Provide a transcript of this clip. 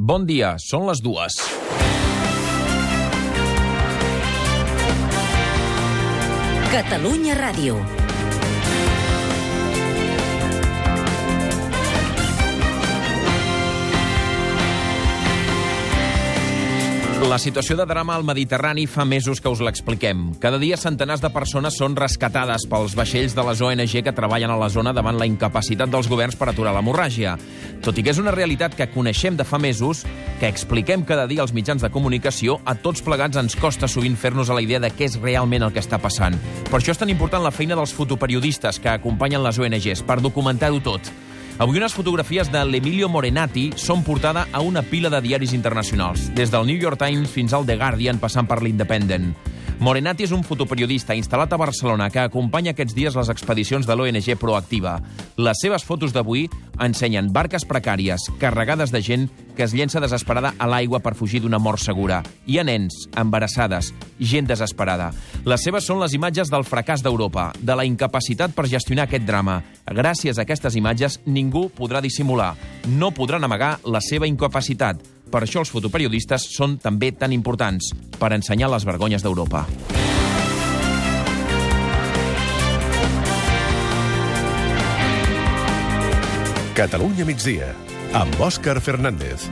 Bon dia, són les dues. Catalunya Ràdio. La situació de drama al Mediterrani fa mesos que us l'expliquem. Cada dia centenars de persones són rescatades pels vaixells de les ONG que treballen a la zona davant la incapacitat dels governs per aturar l'hemorràgia. Tot i que és una realitat que coneixem de fa mesos, que expliquem cada dia als mitjans de comunicació, a tots plegats ens costa sovint fer-nos a la idea de què és realment el que està passant. Per això és tan important la feina dels fotoperiodistes que acompanyen les ONGs, per documentar-ho tot. Avui unes fotografies de l'Emilio Morenati són portada a una pila de diaris internacionals, des del New York Times fins al The Guardian, passant per l'Independent. Morenati és un fotoperiodista instal·lat a Barcelona que acompanya aquests dies les expedicions de l'ONG Proactiva. Les seves fotos d'avui ensenyen barques precàries, carregades de gent que es llença desesperada a l'aigua per fugir d'una mort segura. Hi ha nens, embarassades, gent desesperada. Les seves són les imatges del fracàs d'Europa, de la incapacitat per gestionar aquest drama. Gràcies a aquestes imatges, ningú podrà dissimular. No podran amagar la seva incapacitat. Per això els fotoperiodistes són també tan importants, per ensenyar les vergonyes d'Europa. Catalunya migdia, amb Òscar Fernández.